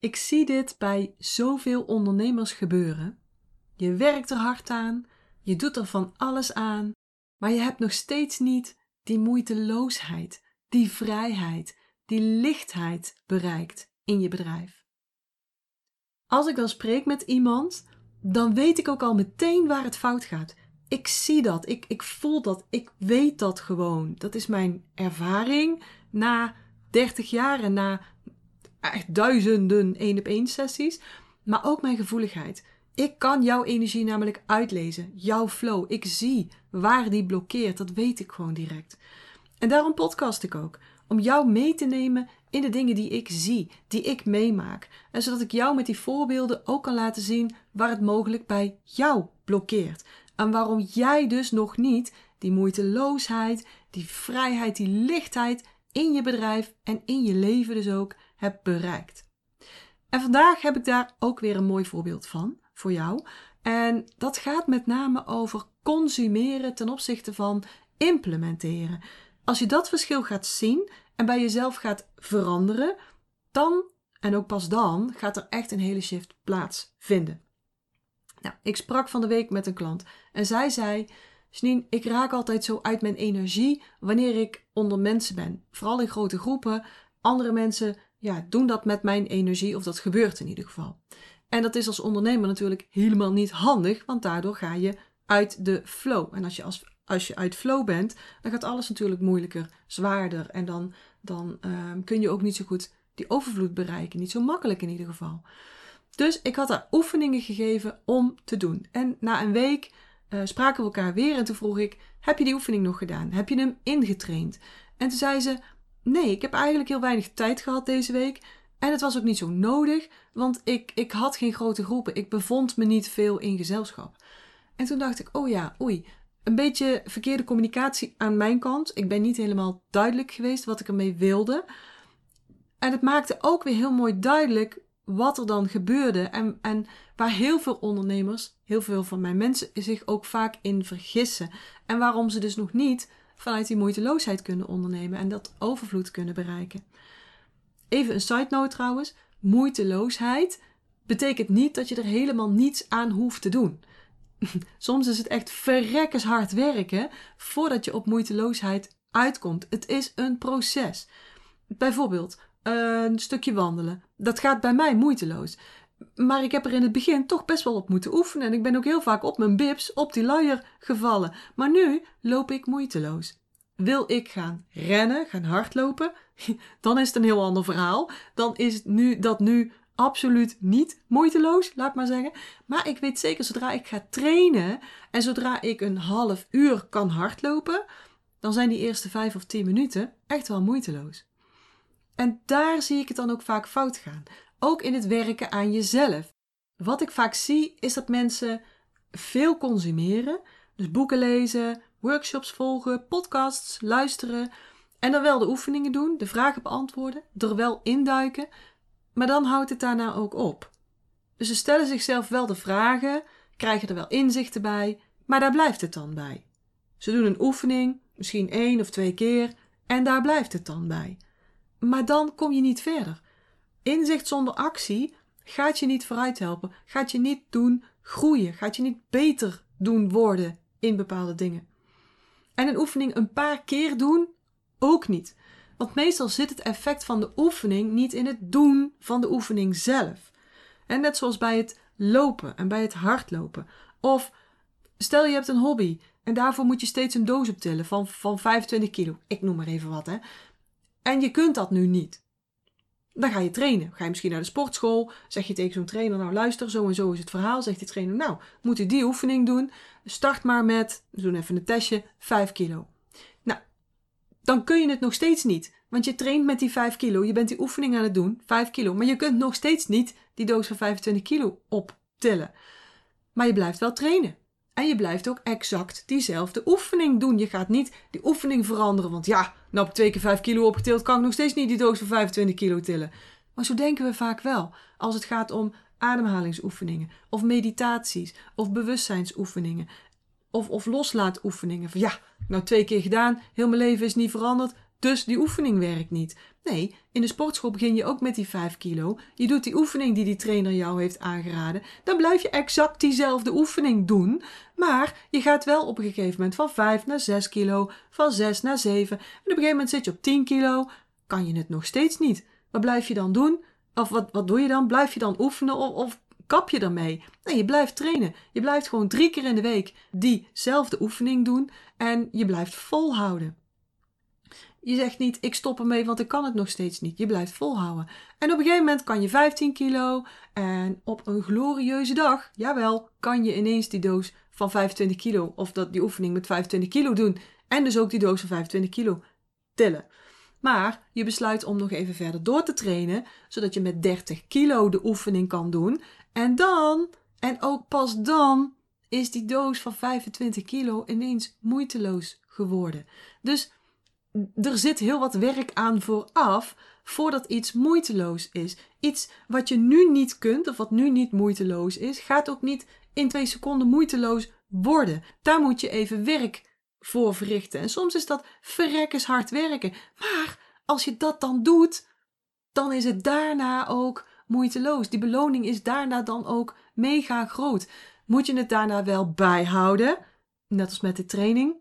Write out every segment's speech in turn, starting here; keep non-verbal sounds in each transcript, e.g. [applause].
Ik zie dit bij zoveel ondernemers gebeuren. Je werkt er hard aan, je doet er van alles aan, maar je hebt nog steeds niet die moeiteloosheid, die vrijheid, die lichtheid bereikt in je bedrijf. Als ik dan spreek met iemand, dan weet ik ook al meteen waar het fout gaat. Ik zie dat, ik, ik voel dat, ik weet dat gewoon. Dat is mijn ervaring na 30 jaar en na echt duizenden één op één sessies, maar ook mijn gevoeligheid. Ik kan jouw energie namelijk uitlezen, jouw flow. Ik zie waar die blokkeert, dat weet ik gewoon direct. En daarom podcast ik ook, om jou mee te nemen in de dingen die ik zie, die ik meemaak. En zodat ik jou met die voorbeelden ook kan laten zien waar het mogelijk bij jou blokkeert. En waarom jij dus nog niet die moeiteloosheid, die vrijheid, die lichtheid in je bedrijf en in je leven dus ook hebt bereikt. En vandaag heb ik daar ook weer een mooi voorbeeld van voor jou. En dat gaat met name over consumeren ten opzichte van implementeren. Als je dat verschil gaat zien en bij jezelf gaat veranderen, dan en ook pas dan gaat er echt een hele shift plaatsvinden. Nou, ik sprak van de week met een klant en zij zei: Janine, ik raak altijd zo uit mijn energie wanneer ik onder mensen ben. Vooral in grote groepen. Andere mensen ja, doen dat met mijn energie, of dat gebeurt in ieder geval. En dat is als ondernemer natuurlijk helemaal niet handig, want daardoor ga je uit de flow. En als je, als, als je uit flow bent, dan gaat alles natuurlijk moeilijker, zwaarder. En dan, dan ehm, kun je ook niet zo goed die overvloed bereiken. Niet zo makkelijk in ieder geval. Dus ik had haar oefeningen gegeven om te doen. En na een week uh, spraken we elkaar weer en toen vroeg ik: Heb je die oefening nog gedaan? Heb je hem ingetraind? En toen zei ze: Nee, ik heb eigenlijk heel weinig tijd gehad deze week. En het was ook niet zo nodig, want ik, ik had geen grote groepen. Ik bevond me niet veel in gezelschap. En toen dacht ik: Oh ja, oei. Een beetje verkeerde communicatie aan mijn kant. Ik ben niet helemaal duidelijk geweest wat ik ermee wilde. En het maakte ook weer heel mooi duidelijk wat er dan gebeurde. En, en waar heel veel ondernemers, heel veel van mijn mensen, zich ook vaak in vergissen. En waarom ze dus nog niet vanuit die moeiteloosheid kunnen ondernemen en dat overvloed kunnen bereiken. Even een side note trouwens: moeiteloosheid betekent niet dat je er helemaal niets aan hoeft te doen. [laughs] Soms is het echt verrekkers hard werken voordat je op moeiteloosheid uitkomt. Het is een proces. Bijvoorbeeld een stukje wandelen. Dat gaat bij mij moeiteloos. Maar ik heb er in het begin toch best wel op moeten oefenen. En ik ben ook heel vaak op mijn bibs, op die luier gevallen. Maar nu loop ik moeiteloos. Wil ik gaan rennen, gaan hardlopen, [laughs] dan is het een heel ander verhaal. Dan is nu, dat nu absoluut niet moeiteloos, laat maar zeggen. Maar ik weet zeker, zodra ik ga trainen en zodra ik een half uur kan hardlopen, dan zijn die eerste vijf of tien minuten echt wel moeiteloos. En daar zie ik het dan ook vaak fout gaan. Ook in het werken aan jezelf. Wat ik vaak zie is dat mensen veel consumeren. Dus boeken lezen, workshops volgen, podcasts luisteren. En dan wel de oefeningen doen, de vragen beantwoorden, er wel induiken. Maar dan houdt het daarna ook op. Dus ze stellen zichzelf wel de vragen, krijgen er wel inzichten bij, maar daar blijft het dan bij. Ze doen een oefening, misschien één of twee keer, en daar blijft het dan bij. Maar dan kom je niet verder. Inzicht zonder actie gaat je niet vooruit helpen, gaat je niet doen groeien, gaat je niet beter doen worden in bepaalde dingen. En een oefening een paar keer doen ook niet. Want meestal zit het effect van de oefening niet in het doen van de oefening zelf. En net zoals bij het lopen en bij het hardlopen. Of stel je hebt een hobby en daarvoor moet je steeds een doos optillen van, van 25 kilo. Ik noem maar even wat, hè. En je kunt dat nu niet. Dan ga je trainen. Ga je misschien naar de sportschool. Zeg je tegen zo'n trainer: Nou, luister, zo en zo is het verhaal. Zegt die trainer: Nou, moet u die oefening doen. Start maar met, we doen even een testje, 5 kilo. Nou, dan kun je het nog steeds niet. Want je traint met die 5 kilo. Je bent die oefening aan het doen, 5 kilo. Maar je kunt nog steeds niet die doos van 25 kilo optillen. Maar je blijft wel trainen. En je blijft ook exact diezelfde oefening doen. Je gaat niet die oefening veranderen. Want ja, nou ik twee keer 5 kilo opgetild, kan ik nog steeds niet die doos van 25 kilo tillen. Maar zo denken we vaak wel. Als het gaat om ademhalingsoefeningen, of meditaties, of bewustzijnsoefeningen, of, of loslaatoefeningen. Van ja, nou twee keer gedaan, heel mijn leven is niet veranderd. Dus die oefening werkt niet. Nee, in de sportschool begin je ook met die 5 kilo. Je doet die oefening die die trainer jou heeft aangeraden. Dan blijf je exact diezelfde oefening doen. Maar je gaat wel op een gegeven moment van 5 naar 6 kilo, van 6 naar 7. En op een gegeven moment zit je op 10 kilo. Kan je het nog steeds niet. Wat blijf je dan doen? Of wat, wat doe je dan? Blijf je dan oefenen of, of kap je ermee? Nee, je blijft trainen. Je blijft gewoon drie keer in de week diezelfde oefening doen. En je blijft volhouden. Je zegt niet, ik stop ermee, want ik kan het nog steeds niet. Je blijft volhouden. En op een gegeven moment kan je 15 kilo. En op een glorieuze dag, jawel, kan je ineens die doos van 25 kilo. Of dat, die oefening met 25 kilo doen. En dus ook die doos van 25 kilo tillen. Maar je besluit om nog even verder door te trainen, zodat je met 30 kilo de oefening kan doen. En dan, en ook pas dan, is die doos van 25 kilo ineens moeiteloos geworden. Dus er zit heel wat werk aan vooraf voordat iets moeiteloos is. Iets wat je nu niet kunt of wat nu niet moeiteloos is, gaat ook niet in twee seconden moeiteloos worden. Daar moet je even werk voor verrichten. En soms is dat verrekkers hard werken. Maar als je dat dan doet, dan is het daarna ook moeiteloos. Die beloning is daarna dan ook mega groot. Moet je het daarna wel bijhouden, net als met de training.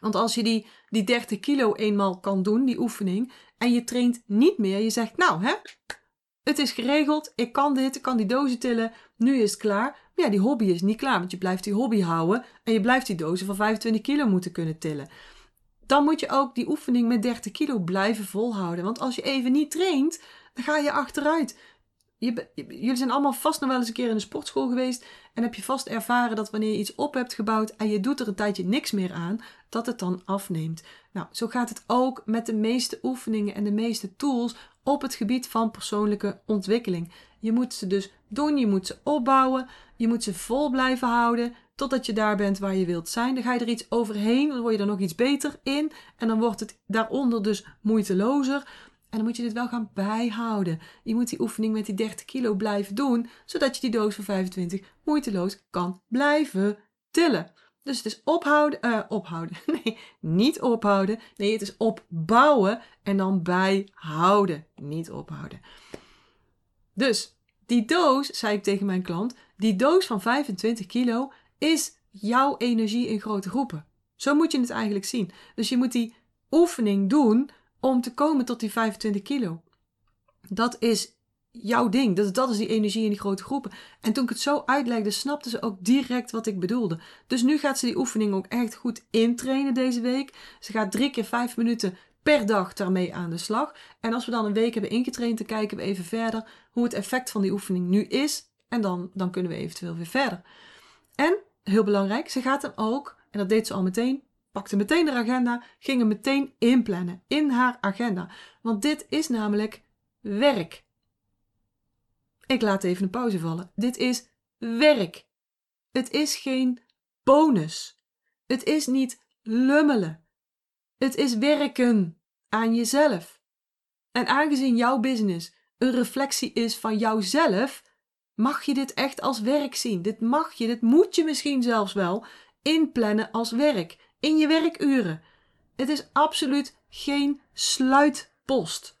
Want als je die, die 30 kilo eenmaal kan doen, die oefening, en je traint niet meer, je zegt, nou hè, het is geregeld, ik kan dit, ik kan die dozen tillen, nu is het klaar. Maar ja, die hobby is niet klaar, want je blijft die hobby houden en je blijft die dozen van 25 kilo moeten kunnen tillen. Dan moet je ook die oefening met 30 kilo blijven volhouden. Want als je even niet traint, dan ga je achteruit. Je, jullie zijn allemaal vast nog wel eens een keer in de sportschool geweest en heb je vast ervaren dat wanneer je iets op hebt gebouwd en je doet er een tijdje niks meer aan, dat het dan afneemt. Nou, zo gaat het ook met de meeste oefeningen en de meeste tools op het gebied van persoonlijke ontwikkeling. Je moet ze dus doen, je moet ze opbouwen, je moet ze vol blijven houden totdat je daar bent waar je wilt zijn. Dan ga je er iets overheen, dan word je er nog iets beter in en dan wordt het daaronder dus moeitelozer. En dan moet je dit wel gaan bijhouden. Je moet die oefening met die 30 kilo blijven doen, zodat je die doos van 25 moeiteloos kan blijven tillen. Dus het is ophouden, uh, ophouden. [laughs] Nee, niet ophouden. Nee, het is opbouwen en dan bijhouden. Niet ophouden. Dus die doos, zei ik tegen mijn klant, die doos van 25 kilo is jouw energie in grote groepen. Zo moet je het eigenlijk zien. Dus je moet die oefening doen om te komen tot die 25 kilo. Dat is jouw ding. Dat, dat is die energie in die grote groepen. En toen ik het zo uitlegde, snapte ze ook direct wat ik bedoelde. Dus nu gaat ze die oefening ook echt goed intrainen deze week. Ze gaat drie keer vijf minuten per dag daarmee aan de slag. En als we dan een week hebben ingetraind, dan kijken we even verder hoe het effect van die oefening nu is. En dan, dan kunnen we eventueel weer verder. En, heel belangrijk, ze gaat hem ook, en dat deed ze al meteen, pakte meteen de agenda, ging hem meteen inplannen in haar agenda. Want dit is namelijk werk. Ik laat even een pauze vallen. Dit is werk. Het is geen bonus. Het is niet lummelen. Het is werken aan jezelf. En aangezien jouw business een reflectie is van jouzelf, mag je dit echt als werk zien. Dit mag je, dit moet je misschien zelfs wel inplannen als werk in je werkuren. Het is absoluut geen sluitpost.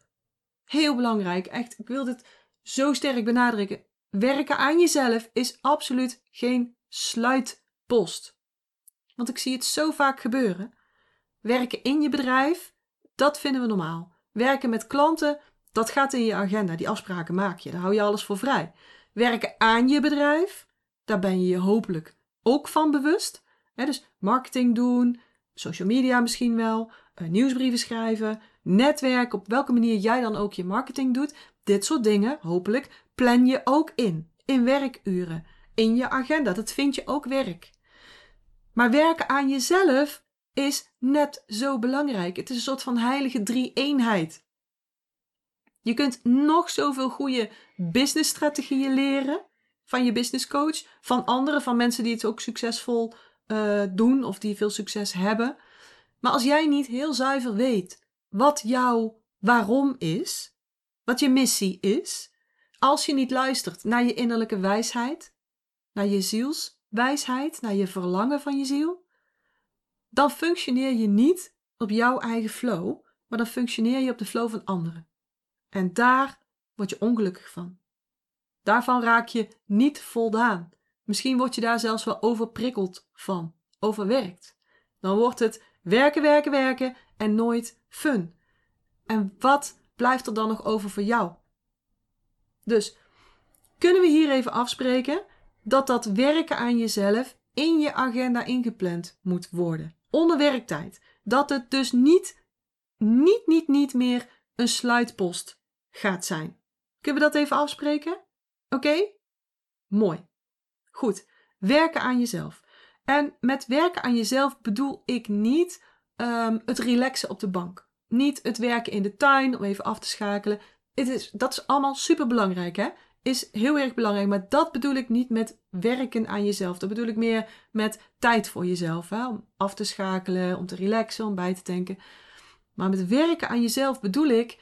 Heel belangrijk, echt, ik wil dit zo sterk benadrukken. Werken aan jezelf is absoluut geen sluitpost. Want ik zie het zo vaak gebeuren. Werken in je bedrijf, dat vinden we normaal. Werken met klanten, dat gaat in je agenda. Die afspraken maak je, daar hou je alles voor vrij. Werken aan je bedrijf, daar ben je je hopelijk ook van bewust dus marketing doen, social media misschien wel, uh, nieuwsbrieven schrijven, netwerk, op welke manier jij dan ook je marketing doet. Dit soort dingen, hopelijk, plan je ook in. In werkuren, in je agenda. Dat vind je ook werk. Maar werken aan jezelf is net zo belangrijk. Het is een soort van heilige drie-eenheid. Je kunt nog zoveel goede businessstrategieën leren van je business coach, van anderen, van mensen die het ook succesvol uh, doen of die veel succes hebben. Maar als jij niet heel zuiver weet wat jouw waarom is, wat je missie is, als je niet luistert naar je innerlijke wijsheid, naar je zielswijsheid, naar je verlangen van je ziel, dan functioneer je niet op jouw eigen flow, maar dan functioneer je op de flow van anderen. En daar word je ongelukkig van. Daarvan raak je niet voldaan. Misschien word je daar zelfs wel overprikkeld van, overwerkt. Dan wordt het werken, werken, werken en nooit fun. En wat blijft er dan nog over voor jou? Dus kunnen we hier even afspreken dat dat werken aan jezelf in je agenda ingepland moet worden. Onder werktijd. Dat het dus niet, niet, niet, niet meer een sluitpost gaat zijn. Kunnen we dat even afspreken? Oké? Mooi. Goed. Werken aan jezelf. En met werken aan jezelf bedoel ik niet um, het relaxen op de bank. Niet het werken in de tuin om even af te schakelen. Het is, dat is allemaal super belangrijk, hè? Is heel erg belangrijk. Maar dat bedoel ik niet met werken aan jezelf. Dat bedoel ik meer met tijd voor jezelf. Om af te schakelen, om te relaxen, om bij te denken. Maar met werken aan jezelf bedoel ik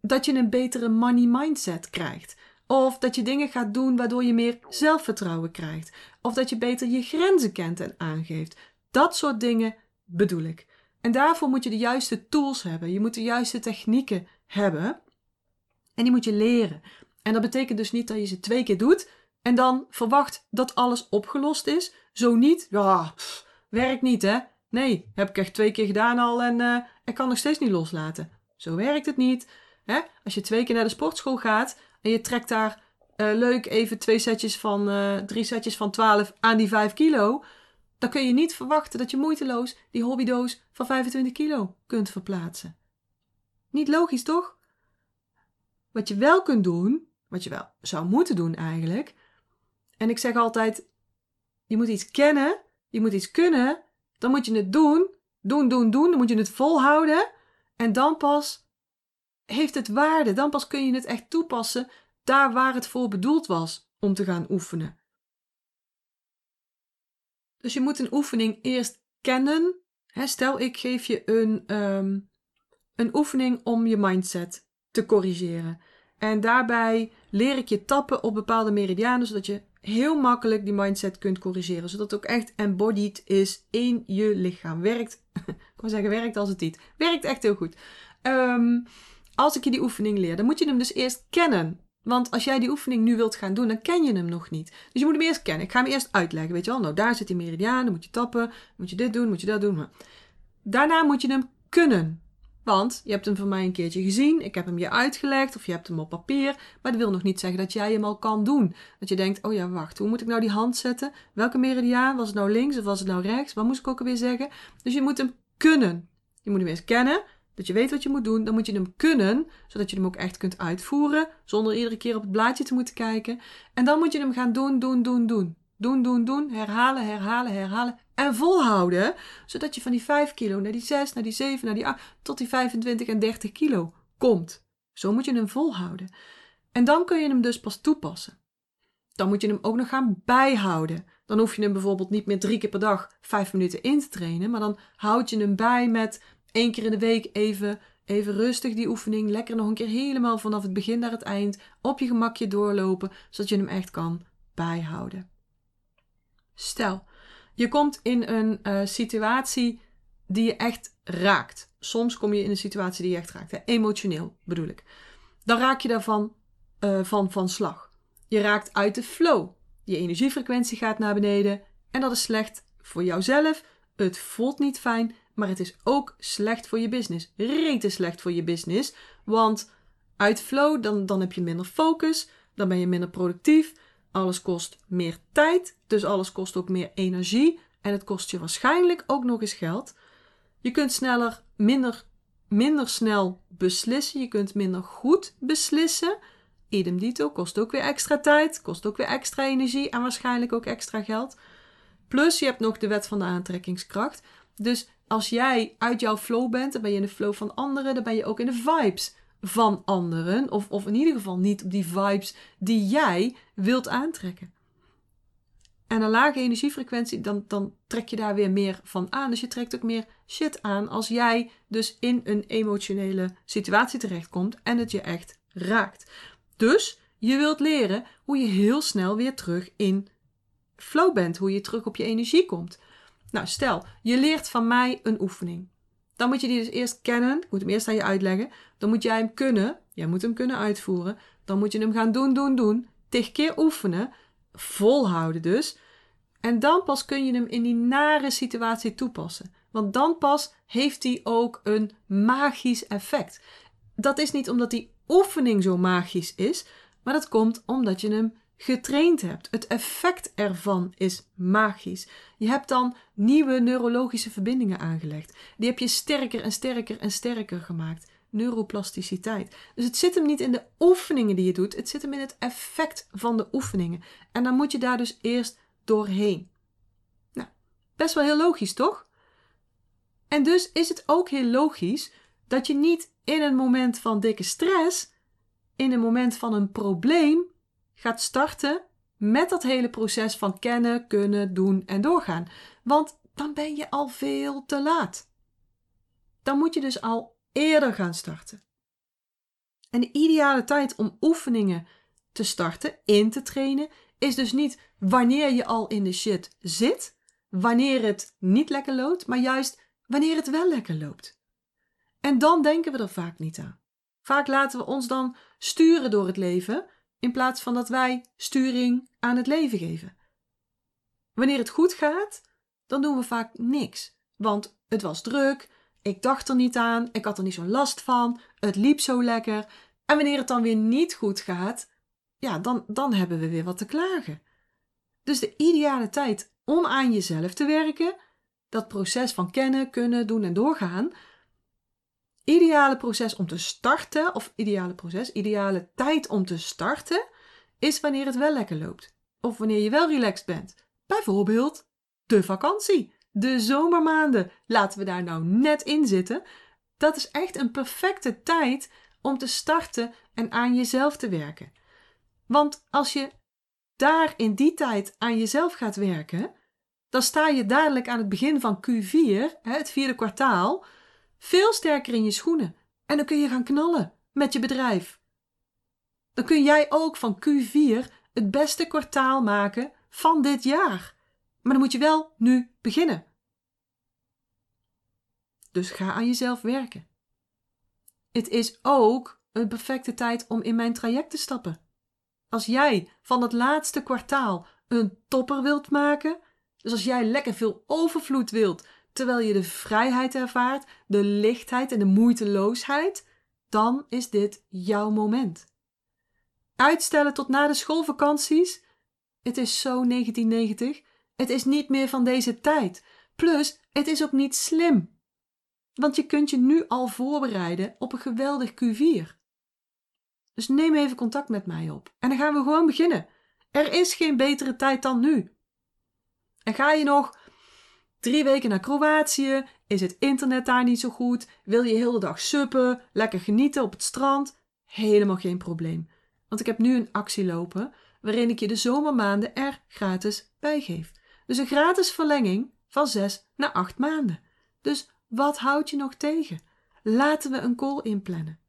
dat je een betere money mindset krijgt. Of dat je dingen gaat doen waardoor je meer zelfvertrouwen krijgt. Of dat je beter je grenzen kent en aangeeft. Dat soort dingen bedoel ik. En daarvoor moet je de juiste tools hebben. Je moet de juiste technieken hebben. En die moet je leren. En dat betekent dus niet dat je ze twee keer doet en dan verwacht dat alles opgelost is. Zo niet, ja, werkt niet hè. Nee, heb ik echt twee keer gedaan al en uh, ik kan nog steeds niet loslaten. Zo werkt het niet. Hè? Als je twee keer naar de sportschool gaat en je trekt daar uh, leuk even twee setjes van, uh, drie setjes van 12 aan die 5 kilo, dan kun je niet verwachten dat je moeiteloos die hobbydoos van 25 kilo kunt verplaatsen. Niet logisch, toch? Wat je wel kunt doen, wat je wel zou moeten doen eigenlijk. En ik zeg altijd: je moet iets kennen, je moet iets kunnen, dan moet je het doen, doen, doen, doen, dan moet je het volhouden. En dan pas heeft het waarde, dan pas kun je het echt toepassen daar waar het voor bedoeld was om te gaan oefenen. Dus je moet een oefening eerst kennen. stel, ik geef je een, um, een oefening om je mindset te corrigeren. En daarbij leer ik je tappen op bepaalde meridianen, zodat je heel makkelijk die mindset kunt corrigeren. Zodat het ook echt embodied is in je lichaam. Werkt, [laughs] ik wil zeggen, werkt als het niet. Werkt echt heel goed. Um, als ik je die oefening leer, dan moet je hem dus eerst kennen. Want als jij die oefening nu wilt gaan doen, dan ken je hem nog niet. Dus je moet hem eerst kennen. Ik ga hem eerst uitleggen. Weet je wel, nou daar zit die meridiaan, dan moet je tappen, moet je dit doen, moet je dat doen. Daarna moet je hem kunnen. Want je hebt hem van mij een keertje gezien, ik heb hem je uitgelegd of je hebt hem op papier, maar dat wil nog niet zeggen dat jij hem al kan doen. Dat je denkt, oh ja, wacht, hoe moet ik nou die hand zetten? Welke meridiaan? Was het nou links of was het nou rechts? Wat moest ik ook alweer zeggen? Dus je moet hem kunnen. Je moet hem eerst kennen, dat je weet wat je moet doen. Dan moet je hem kunnen, zodat je hem ook echt kunt uitvoeren, zonder iedere keer op het blaadje te moeten kijken. En dan moet je hem gaan doen, doen, doen, doen. Doen, doen, doen, herhalen, herhalen, herhalen. En volhouden, zodat je van die 5 kilo naar die 6, naar die 7, naar die 8, tot die 25 en 30 kilo komt. Zo moet je hem volhouden. En dan kun je hem dus pas toepassen. Dan moet je hem ook nog gaan bijhouden. Dan hoef je hem bijvoorbeeld niet meer drie keer per dag vijf minuten in te trainen, maar dan houd je hem bij met één keer in de week even, even rustig die oefening. Lekker nog een keer helemaal vanaf het begin naar het eind op je gemakje doorlopen, zodat je hem echt kan bijhouden. Stel, je komt in een uh, situatie die je echt raakt. Soms kom je in een situatie die je echt raakt. Hè? Emotioneel bedoel ik. Dan raak je daarvan uh, van, van slag. Je raakt uit de flow. Je energiefrequentie gaat naar beneden. En dat is slecht voor jouzelf. Het voelt niet fijn. Maar het is ook slecht voor je business. Rete slecht voor je business. Want uit flow, dan, dan heb je minder focus. Dan ben je minder productief. Alles kost meer tijd. Dus alles kost ook meer energie. En het kost je waarschijnlijk ook nog eens geld. Je kunt sneller, minder, minder snel beslissen. Je kunt minder goed beslissen. Idem dito kost ook weer extra tijd. Kost ook weer extra energie. En waarschijnlijk ook extra geld. Plus je hebt nog de wet van de aantrekkingskracht. Dus als jij uit jouw flow bent, dan ben je in de flow van anderen, dan ben je ook in de vibes van anderen. Of, of in ieder geval niet op die vibes die jij wilt aantrekken. En een lage energiefrequentie, dan, dan trek je daar weer meer van aan. Dus je trekt ook meer shit aan als jij dus in een emotionele situatie terechtkomt en het je echt raakt. Dus je wilt leren hoe je heel snel weer terug in flow bent, hoe je terug op je energie komt. Nou, stel, je leert van mij een oefening. dan moet je die dus eerst kennen. Ik moet hem eerst aan je uitleggen. Dan moet jij hem kunnen. Jij moet hem kunnen uitvoeren. Dan moet je hem gaan doen, doen, doen. Tig keer oefenen. Volhouden dus. En dan pas kun je hem in die nare situatie toepassen. Want dan pas heeft hij ook een magisch effect. Dat is niet omdat die oefening zo magisch is, maar dat komt omdat je hem getraind hebt. Het effect ervan is magisch. Je hebt dan nieuwe neurologische verbindingen aangelegd. Die heb je sterker en sterker en sterker gemaakt. Neuroplasticiteit. Dus het zit hem niet in de oefeningen die je doet, het zit hem in het effect van de oefeningen. En dan moet je daar dus eerst doorheen. Nou, best wel heel logisch, toch? En dus is het ook heel logisch dat je niet in een moment van dikke stress, in een moment van een probleem, gaat starten met dat hele proces van kennen, kunnen, doen en doorgaan. Want dan ben je al veel te laat. Dan moet je dus al eerder gaan starten. En de ideale tijd om oefeningen te starten, in te trainen, is dus niet wanneer je al in de shit zit, wanneer het niet lekker loopt, maar juist wanneer het wel lekker loopt. En dan denken we er vaak niet aan. Vaak laten we ons dan sturen door het leven in plaats van dat wij sturing aan het leven geven. Wanneer het goed gaat, dan doen we vaak niks. Want het was druk, ik dacht er niet aan, ik had er niet zo'n last van, het liep zo lekker. En wanneer het dan weer niet goed gaat, ja, dan, dan hebben we weer wat te klagen. Dus de ideale tijd om aan jezelf te werken, dat proces van kennen, kunnen, doen en doorgaan, ideale proces om te starten, of ideale proces, ideale tijd om te starten, is wanneer het wel lekker loopt. Of wanneer je wel relaxed bent. Bijvoorbeeld de vakantie, de zomermaanden. Laten we daar nou net in zitten. Dat is echt een perfecte tijd om te starten en aan jezelf te werken. Want als je daar in die tijd aan jezelf gaat werken, dan sta je dadelijk aan het begin van Q4, het vierde kwartaal, veel sterker in je schoenen. En dan kun je gaan knallen met je bedrijf. Dan kun jij ook van Q4 het beste kwartaal maken van dit jaar. Maar dan moet je wel nu beginnen. Dus ga aan jezelf werken. Het is ook een perfecte tijd om in mijn traject te stappen. Als jij van het laatste kwartaal een topper wilt maken, dus als jij lekker veel overvloed wilt, terwijl je de vrijheid ervaart, de lichtheid en de moeiteloosheid, dan is dit jouw moment. Uitstellen tot na de schoolvakanties? Het is zo 1990. Het is niet meer van deze tijd. Plus, het is ook niet slim. Want je kunt je nu al voorbereiden op een geweldig Q4. Dus neem even contact met mij op. En dan gaan we gewoon beginnen. Er is geen betere tijd dan nu. En ga je nog drie weken naar Kroatië? Is het internet daar niet zo goed? Wil je heel de dag suppen? Lekker genieten op het strand? Helemaal geen probleem. Want ik heb nu een actie lopen waarin ik je de zomermaanden er gratis bij geef. Dus een gratis verlenging van zes naar acht maanden. Dus wat houd je nog tegen? Laten we een call inplannen.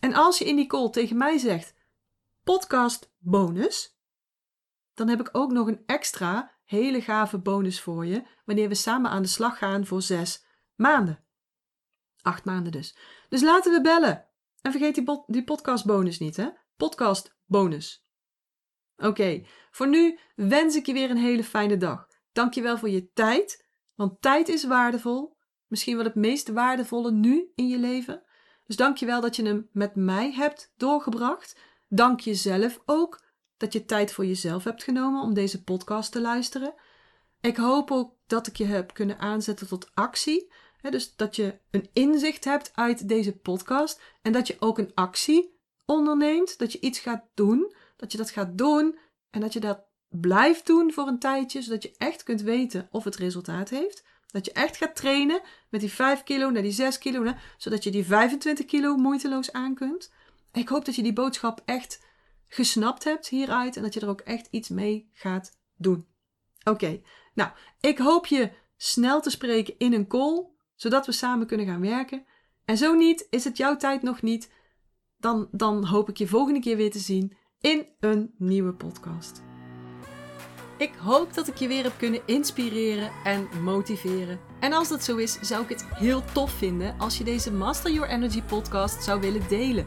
En als je in die call tegen mij zegt: podcast bonus, dan heb ik ook nog een extra hele gave bonus voor je wanneer we samen aan de slag gaan voor zes maanden. Acht maanden dus. Dus laten we bellen. En vergeet die, die podcast bonus niet, hè? Podcast bonus. Oké, voor nu wens ik je weer een hele fijne dag. Dankjewel voor je tijd, want tijd is waardevol. Misschien wel het meest waardevolle nu in je leven. Dus dankjewel dat je hem met mij hebt doorgebracht. Dank jezelf ook dat je tijd voor jezelf hebt genomen om deze podcast te luisteren. Ik hoop ook dat ik je heb kunnen aanzetten tot actie. dus dat je een inzicht hebt uit deze podcast en dat je ook een actie onderneemt, dat je iets gaat doen, dat je dat gaat doen en dat je dat blijft doen voor een tijdje, zodat je echt kunt weten of het resultaat heeft. Dat je echt gaat trainen met die 5 kilo naar die 6 kilo, zodat je die 25 kilo moeiteloos aan kunt. Ik hoop dat je die boodschap echt gesnapt hebt hieruit en dat je er ook echt iets mee gaat doen. Oké, nou, ik hoop je snel te spreken in een call, zodat we samen kunnen gaan werken. En zo niet, is het jouw tijd nog niet, dan, dan hoop ik je volgende keer weer te zien in een nieuwe podcast. Ik hoop dat ik je weer heb kunnen inspireren en motiveren. En als dat zo is, zou ik het heel tof vinden als je deze Master Your Energy podcast zou willen delen.